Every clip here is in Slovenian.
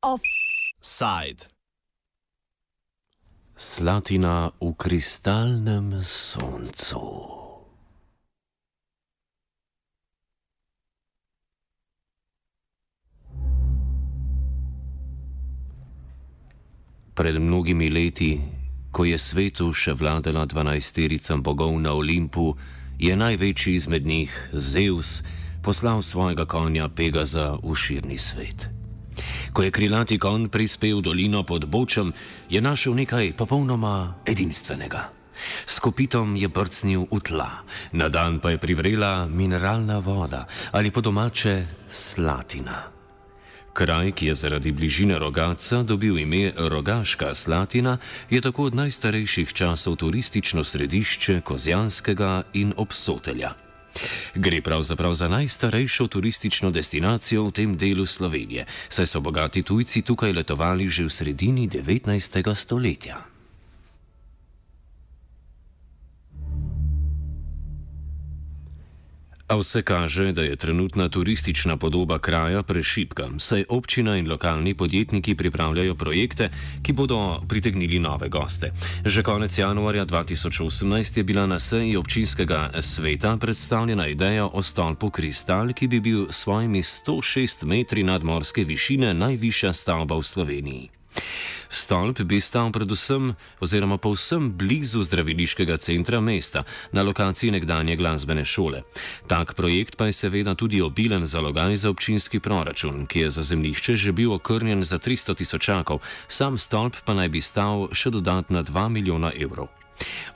Offside. Slatina v kristalnem soncu. Pred mnogimi leti, ko je svetu še vladala dvanajsterica bogov na Olimpu, je največji izmed njih, Zeus, poslal svojega konja Pegaza v širni svet. Ko je krilati konj prispel v dolino pod Bočem, je našel nekaj popolnoma edinstvenega. S kopitom je brcnil v tla, na dan pa je privrela mineralna voda ali po domače slatina. Kraj, ki je zaradi bližine rogaca dobil ime Rogaška Slatina, je tako od najstarejših časov turistično središče Kozjanskega in Obsotelja. Gre pravzaprav za najstarejšo turistično destinacijo v tem delu Slovenije, saj so bogati tujci tukaj letovali že v sredini 19. stoletja. A vse kaže, da je trenutna turistična podoba kraja prešipka, saj občina in lokalni podjetniki pripravljajo projekte, ki bodo pritegnili nove goste. Že konec januarja 2018 je bila na seji občinskega sveta predstavljena ideja o stolpu Kristal, ki bi bil svojimi 106 metri nadmorske višine najvišja stavba v Sloveniji. Stolp bi stal predvsem oziroma povsem blizu zdraviliškega centra mesta, na lokaciji nekdanje glasbene šole. Tak projekt pa je seveda tudi obilen zalogaj za občinski proračun, ki je za zemljišče že bil okrnjen za 300 tisočakov, sam stolp pa naj bi stal še dodatna 2 milijona evrov.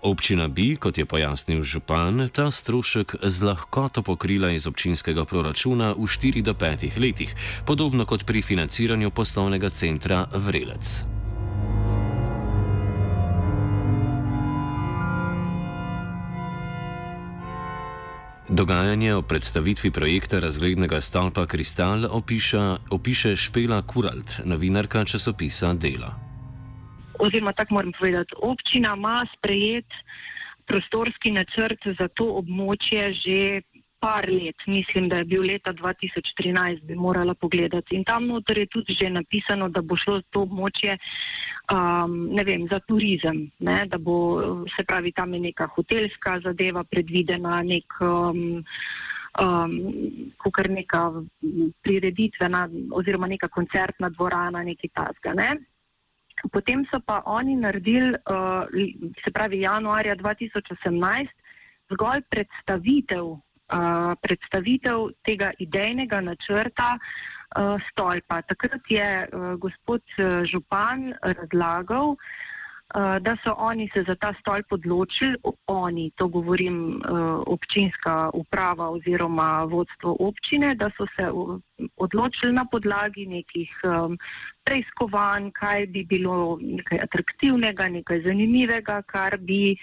Občina bi, kot je pojasnil župan, ta strošek z lahkoto pokrila iz občinskega proračuna v 4 do 5 letih, podobno kot pri financiranju poslovnega centra Vrelec. Dogajanje o predstavitvi projekta razglednega stolpa Kristal opiša, opiše Špela Kuralt, novinarka časopisa Delo oziroma tako moram povedati, občina ima sprejet prostorski načrt za to območje že par let, mislim, da je bil leta 2013, bi morala pogledati. In tam noter je tudi že napisano, da bo šlo to območje um, ne vem, za turizem, ne? da bo, se pravi, tam je neka hotelska zadeva predvidena, nek. Um, Um, kot neka prireditvena oziroma neka koncertna dvorana, nekaj tasga. Ne? Potem so pa oni naredili, uh, se pravi, januarja 2018, zgolj predstavitev, uh, predstavitev tega idejnega načrta uh, stolpa. Takrat je uh, gospod Župan razlagal, da so oni se za ta stolp odločili, oni, to govorim eh, občinska uprava oziroma vodstvo občine, da so se odločili na podlagi nekih preiskovanj, kaj bi bilo nekaj atraktivnega, nekaj zanimivega, kar bi eh,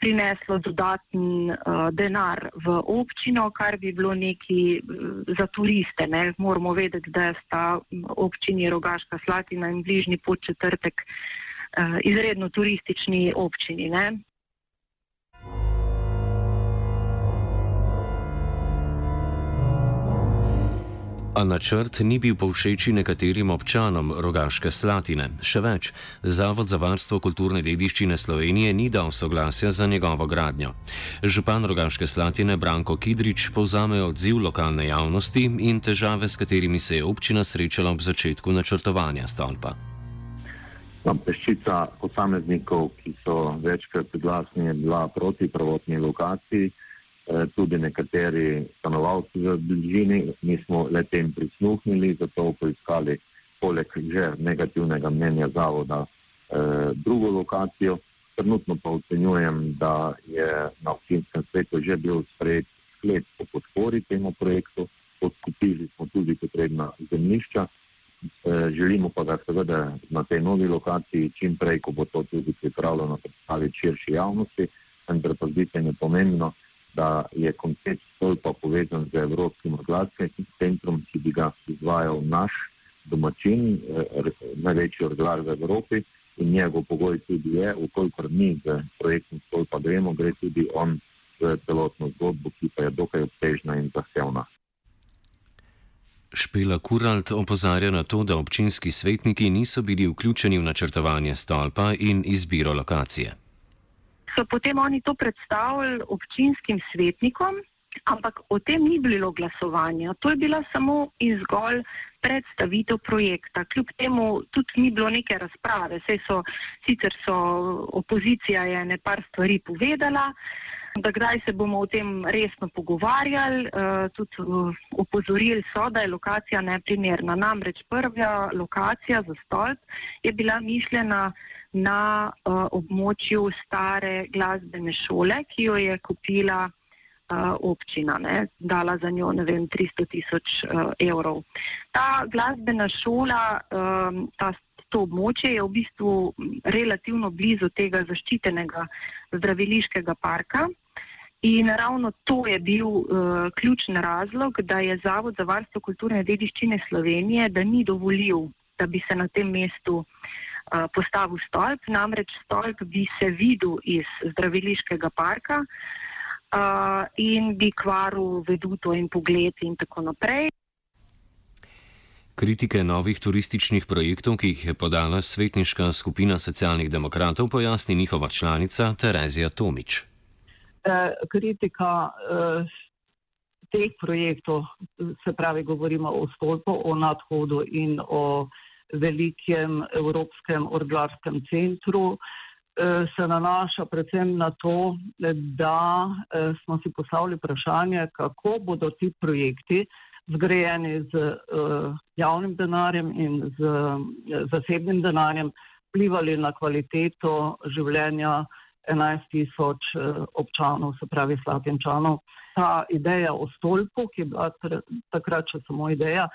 prineslo dodaten denar v občino, kar bi bilo neki za turiste. Ne. Moramo vedeti, da sta občini Rogaška Slatina in bližnji podčetrtek uh, izredno turistični občini. Ne? A načrt ni bil povšeči nekaterim občanom Rogaške Slatine. Še več, Zavod za varstvo kulturne dediščine Slovenije ni dal soglasja za njegovo gradnjo. Župan Rogaške Slatine Branko Kidrič povzame odziv lokalne javnosti in težave, s katerimi se je občina srečala ob začetku načrtovanja stolpa. Tam peščica posameznikov, ki so večkrat glasni, je bila proti prvotni lokaciji, eh, tudi nekateri stanovalci v bližini. Mi smo le tem prisluhnili, zato poiskali poleg že negativnega mnenja zavoda eh, drugo lokacijo. Trenutno pa ocenjujem, da je na občinskem svetu že bil sprejet sklep o podpori temu projektu, podkupili smo tudi potrebna zemljišča. Eh, želimo pa ga seveda na tej novi lokaciji čim prej, ko bo to tudi pripravljeno predstaviti širši javnosti, vendar pa zdi se mi pomembno, da je koncept stolpa povezan z Evropskim orglarskim centrom, ki bi ga izvajal naš domačin, eh, največji orglar v Evropi in njegov pogoj tudi je, ukolikor mi z projektom stolpa gremo, gre tudi on v celotno zgodbo, ki pa je dokaj obsežna in zahtevna. Špela Kuralt opozarja na to, da občinski svetniki niso bili vključeni v načrtovanje stolpa in izbiro lokacije. So potem oni to predstavili občinskim svetnikom, ampak o tem ni bilo glasovanja. To je bila samo in zgolj predstavitev projekta. Kljub temu tudi ni bilo neke razprave. So, sicer so opozicija je nekaj stvari povedala da kdaj se bomo o tem resno pogovarjali. Uh, tudi uh, opozorili so, da je lokacija neprimerna. Namreč prva lokacija za stolp je bila mišljena na uh, območju stare glasbene šole, ki jo je kupila uh, občina, ne, dala za njo ne vem 300 tisoč uh, evrov. Ta glasbena šola, um, ta To območje je v bistvu relativno blizu tega zaščitenega zdraviliškega parka, In ravno to je bil uh, ključni razlog, da je Zavod za varstvo kulturne dediščine Slovenije, da ni dovolil, da bi se na tem mestu uh, postavil stolp. Namreč stolp bi se videl iz zdraviliškega parka uh, in bi kvaril veduto in pogled in tako naprej. Kritike novih turističnih projektov, ki jih je podala svetniška skupina socialnih demokratov, pojasni njihova članica Terezija Tomič eh, kritika eh, teh projektov, se pravi, govorimo o stolpu, o nadhodu in o velikem evropskem orglarskem centru, se nanaša predvsem na to, da eh, smo si postavili vprašanje, kako bodo ti projekti zgrajeni z eh, javnim denarjem in z eh, zasebnim denarjem vplivali na kvaliteto življenja 11 tisoč eh, občanov, se pravi slatinčanov. Ta ideja o stolpu, ki je bila takrat še samo ideja,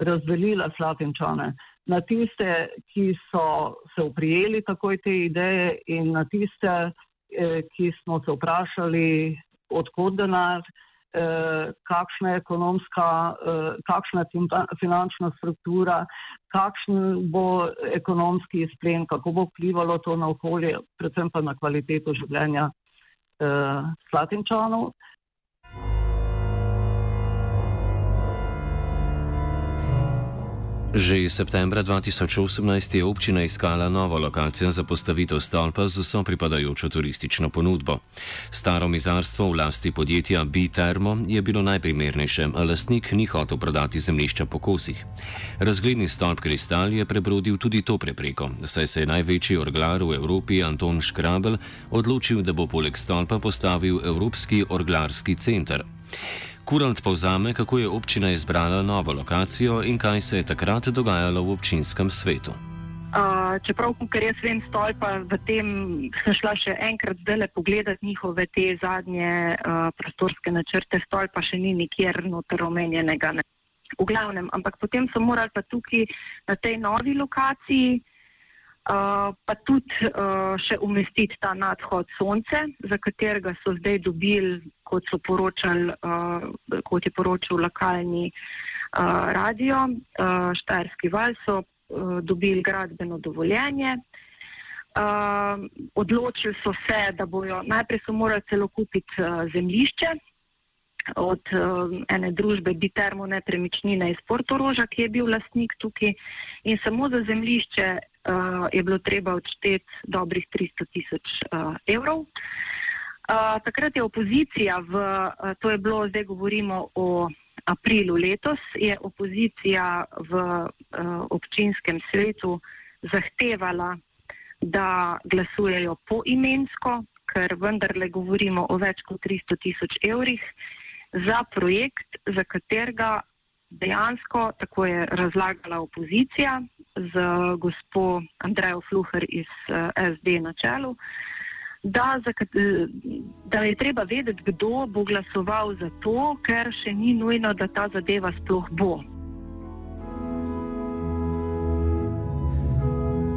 razdelila slatinčane na tiste, ki so se uprijeli takoj te ideje in na tiste, eh, ki smo se vprašali, odkot denar. Eh, kakšna je ekonomska, eh, kakšna je finančna struktura, kakšen bo ekonomski izplen, kako bo vplivalo to na okolje, predvsem pa na kvaliteto življenja Slatinčanov. Že septembra 2018 je občina iskala novo lokacijo za postavitev stolpa z vso pripadajočo turistično ponudbo. Staro mizarstvo v lasti podjetja B-Thermo je bilo najprimernejše, a lastnik ni hotel prodati zemljišča po kosih. Razgledni stolp Kristal je prebrodil tudi to prepreko, saj se je največji orglar v Evropi Anton Škrabel odločil, da bo poleg stolpa postavil Evropski orglarski center. Kurant povzame, kako je občina izbrala novo lokacijo in kaj se je takrat dogajalo v občinskem svetu. Uh, čeprav, ker jaz vem, stolpa v tem, sem šla še enkrat zdaj le pogledati njihove te zadnje uh, prostorske načrte, stolpa še ni nikjer noter omenjenega. Ne. V glavnem, ampak potem so morali pa tukaj na tej novi lokaciji uh, pa tudi uh, še umestiti ta nadhod sonce, za katerega so zdaj dobili, kot, so poročali, uh, kot je poročal lokalni uh, radio, uh, Štajerski val, so uh, dobili gradbeno dovoljenje. Uh, odločili so se, da bojo najprej so morali celo kupiti uh, zemljišče od uh, ene družbe Bitermo nepremičnine iz Portoroža, ki je bil lastnik tukaj in samo za zemljišče uh, je bilo treba odšteti dobrih 300 tisoč uh, evrov. Uh, takrat je opozicija, v, uh, to je bilo, zdaj govorimo o aprilu letos, je opozicija v uh, občinskem svetu zahtevala, da glasujejo poimensko, ker vendarle govorimo o več kot 300 tisoč evrih za projekt, za katerega dejansko, tako je razlagala opozicija z gospo Andrejo Fluher iz eh, SD na čelu, da, za, da je treba vedeti, kdo bo glasoval za to, ker še ni nujno, da ta zadeva sploh bo.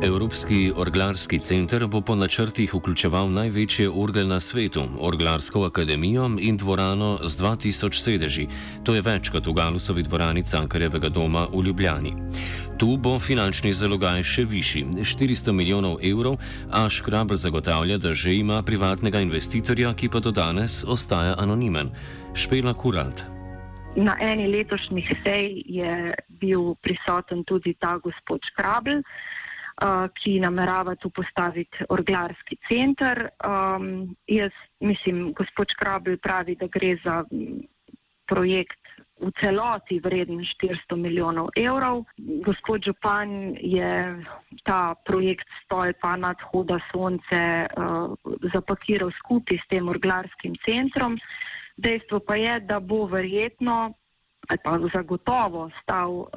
Evropski orglarski center bo po načrtih vključeval največje orgel na svetu, Orglarsko akademijo in dvorano z 2000 sedeži. To je več kot v Galusovi dvorani Cankarjevega doma v Ljubljani. Tu bo finančni zalogaj še višji, 400 milijonov evrov, a Škrabl zagotavlja, da že ima privatnega investitorja, ki pa do danes ostaja anonimen. Špela Kuralt. Na eni letošnjih sej je bil prisoten tudi ta gospod Škrabl ki namerava tu postaviti orglarski center. Um, jaz mislim, gospod Škrabel pravi, da gre za projekt v celoti vreden 400 milijonov evrov. Gospod Župan je ta projekt stolpa nadhoda sonce uh, zapakiral skupaj s tem orglarskim centrom. Dejstvo pa je, da bo verjetno ali pa zagotovo stal uh,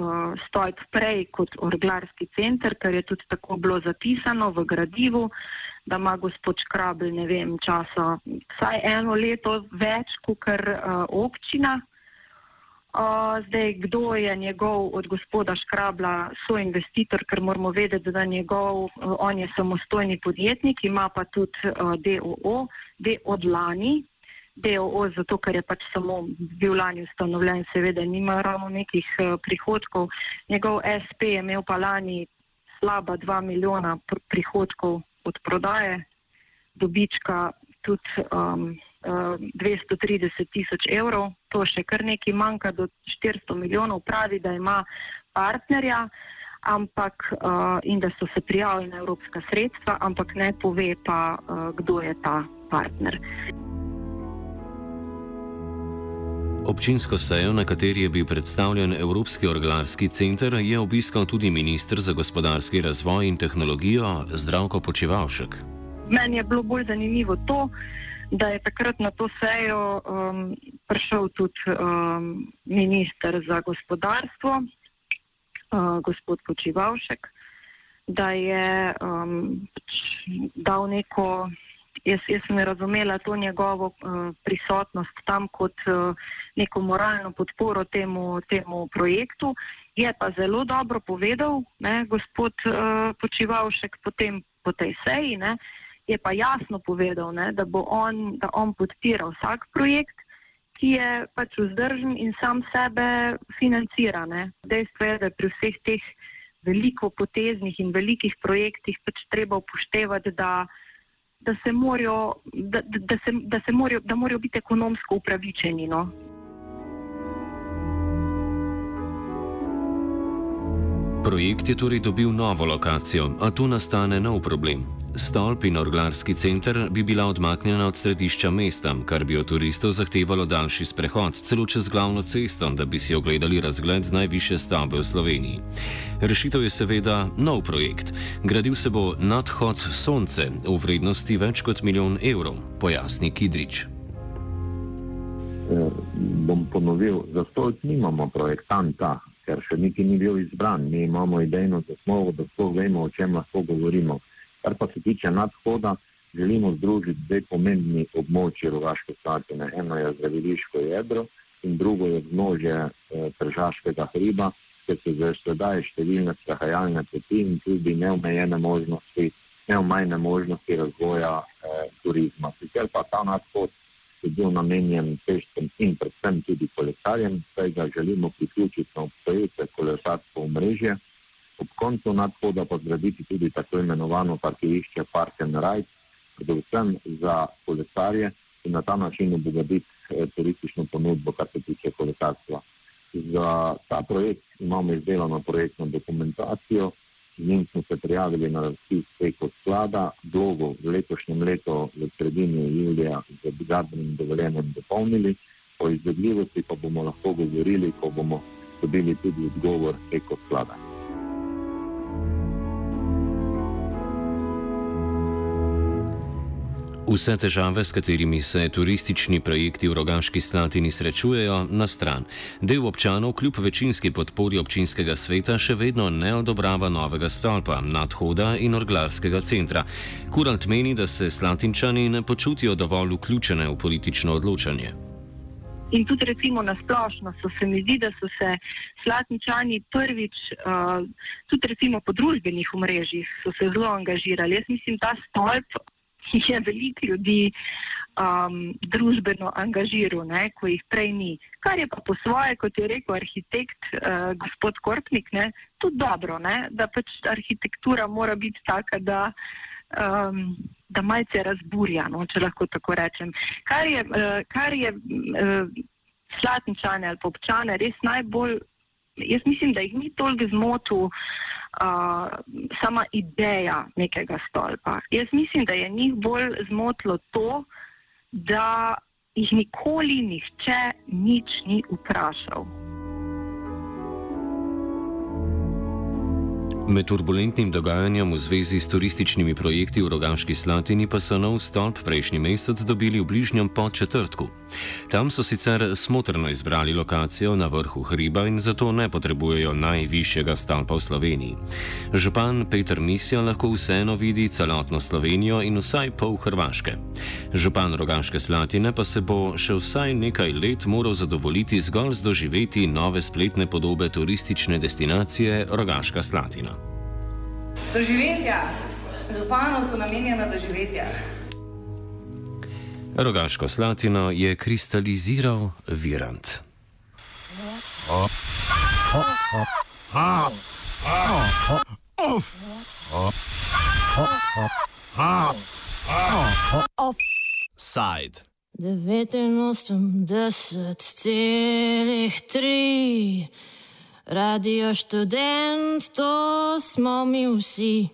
stolp prej kot orglarski center, ker je tudi tako bilo zapisano v gradivu, da ima gospod Škrabel, ne vem, časa vsaj eno leto več kot uh, občina. Uh, zdaj, kdo je njegov od gospoda Škrabla soinvestitor, ker moramo vedeti, da njegov, uh, on je samostojni podjetnik, ima pa tudi uh, DOO, D od lani, DOO, zato ker je pač samo bil lani ustanovljen, seveda nima ravno nekih uh, prihodkov. Njegov SP je imel pa lani slaba 2 milijona pr prihodkov od prodaje, dobička tudi um, uh, 230 tisoč evrov, to še kar nekaj manjka do 400 milijonov, pravi, da ima partnerja. Ampak, uh, in da so se prijavili na evropska sredstva, ampak ne pove pa, uh, kdo je ta partner. Občinsko sejo, na kateri je bil predstavljen Evropski orglarski center, je obiskal tudi ministr za gospodarski razvoj in tehnologijo Zdravko Počivalšek. Meni je bilo bolj zanimivo to, da je takrat na to sejo um, prišel tudi um, ministr za gospodarstvo, uh, gospod Počivalšek, da je um, dal neko jaz, jaz sem razumela to njegovo uh, prisotnost tam kot uh, neko moralno podporo temu, temu projektu. Je pa zelo dobro povedal, ne, gospod uh, Počivalšek, potem po tej seji, ne, je pa jasno povedal, ne, da bo on, da on podpira vsak projekt, ki je pač vzdržen in sam sebe financira. Ne. Dejstvo je, da pri vseh teh veliko poteznih in velikih projektih pač treba upoštevati, da da se morajo, da, da se, da se morajo, da morajo biti ekonomsko upravičeni. No? Projekt je torej dobil novo lokacijo, a tu nastane nov problem. Stolp in orglarski center bi bila odmaknjena od središča mesta, kar bi od turistov zahtevalo daljši sprehod, celo čez glavno cesto, da bi si ogledali razgled z najviše stavbe v Sloveniji. Rešitev je seveda nov projekt. Gradil se bo nadhod Sonce v vrednosti več kot milijon evrov, pojasni Kidrič. Eh, bom ponovil, za stolp nimamo projektanta, ker še niti ni bil izbran. Mi imamo idejno zasnovo, da sploh vemo, o čem lahko govorimo. Kar pa se tiče nadhoda, želimo združiti dve pomembni območji Rogaške Slatine. Eno je zdraviliško jedro in drugo je znožje eh, Tržaškega hriba, kjer so zdaj sedaj številne sprehajalne poti in tudi neomejene možnosti, neomajne možnosti razvoja eh, turizma. Sicer pa ta nadhod bil namenjen pešcem in predvsem tudi kolesarjem, saj ga želimo priključiti na obstoječe kolesarsko omrežje ob koncu nadhoda pa zgraditi tudi tako imenovano parkirišče Park and Ride, predvsem za kolesarje in na ta način obogatiti eh, turistično ponudbo, kar se tiče kolesarstva. Za ta projekt imamo izdelano projektno dokumentacijo, njim smo se prijavili na razpis preko sklada, vlogo v letošnjem letu v sredini julija z gradbenim dovoljenjem dopolnili, o izvedljivosti pa bomo lahko govorili, ko bomo dobili tudi odgovor preko sklada. Vse težave, s katerimi se turistični projekti v Rogaški Slatini srečujejo, na stran. Del občanov, kljub večinski podpori občinskega sveta, še vedno ne odobrava novega stolpa, nadhoda in orglarskega centra. Kurant meni, da se slatinčani ne počutijo dovolj vključene v politično odločanje. In tudi recimo na splošno so se mi zdi, da so se slatničani prvič, uh, tudi recimo po družbenih omrežjih, so se zelo angažirali. Jaz mislim, ta stolp je veliko ljudi um, družbeno angažiral, ne, ko jih prej ni. Kar je pa po svoje, kot je rekel arhitekt uh, gospod Korpnik, ne, tudi dobro, ne, da pač arhitektura mora biti taka, da um, da malce razburja, no, če lahko tako rečem. Kar je, uh, kar je uh, slatničane ali občane res najbolj, jaz mislim, da jih ni toliko zmotil uh, sama ideja nekega stolpa. Jaz mislim, da je njih bolj zmotilo to, da jih nikoli nihče nič ni vprašal. Med turbulentnim dogajanjem v zvezi s turističnimi projekti v Rogaški Slatini pa so nov stolp prejšnji mesec dobili v bližnjem podčetrtku. Tam so sicer smotrno izbrali lokacijo na vrhu hriba in zato ne potrebujejo najvišjega stolpa v Sloveniji. Župan Peter Misija lahko vseeno vidi celotno Slovenijo in vsaj pol Hrvaške. Župan Rogaške Slatine pa se bo še vsaj nekaj let moral zadovoljiti zgolj z doživeti nove spletne podobe turistične destinacije Rogaška Slatina. Doživetja, županu so namenjena doživetja. Rogaško Slatino je kristaliziral Virant. Offside. 89,3 Radio študent, to smo mi vsi.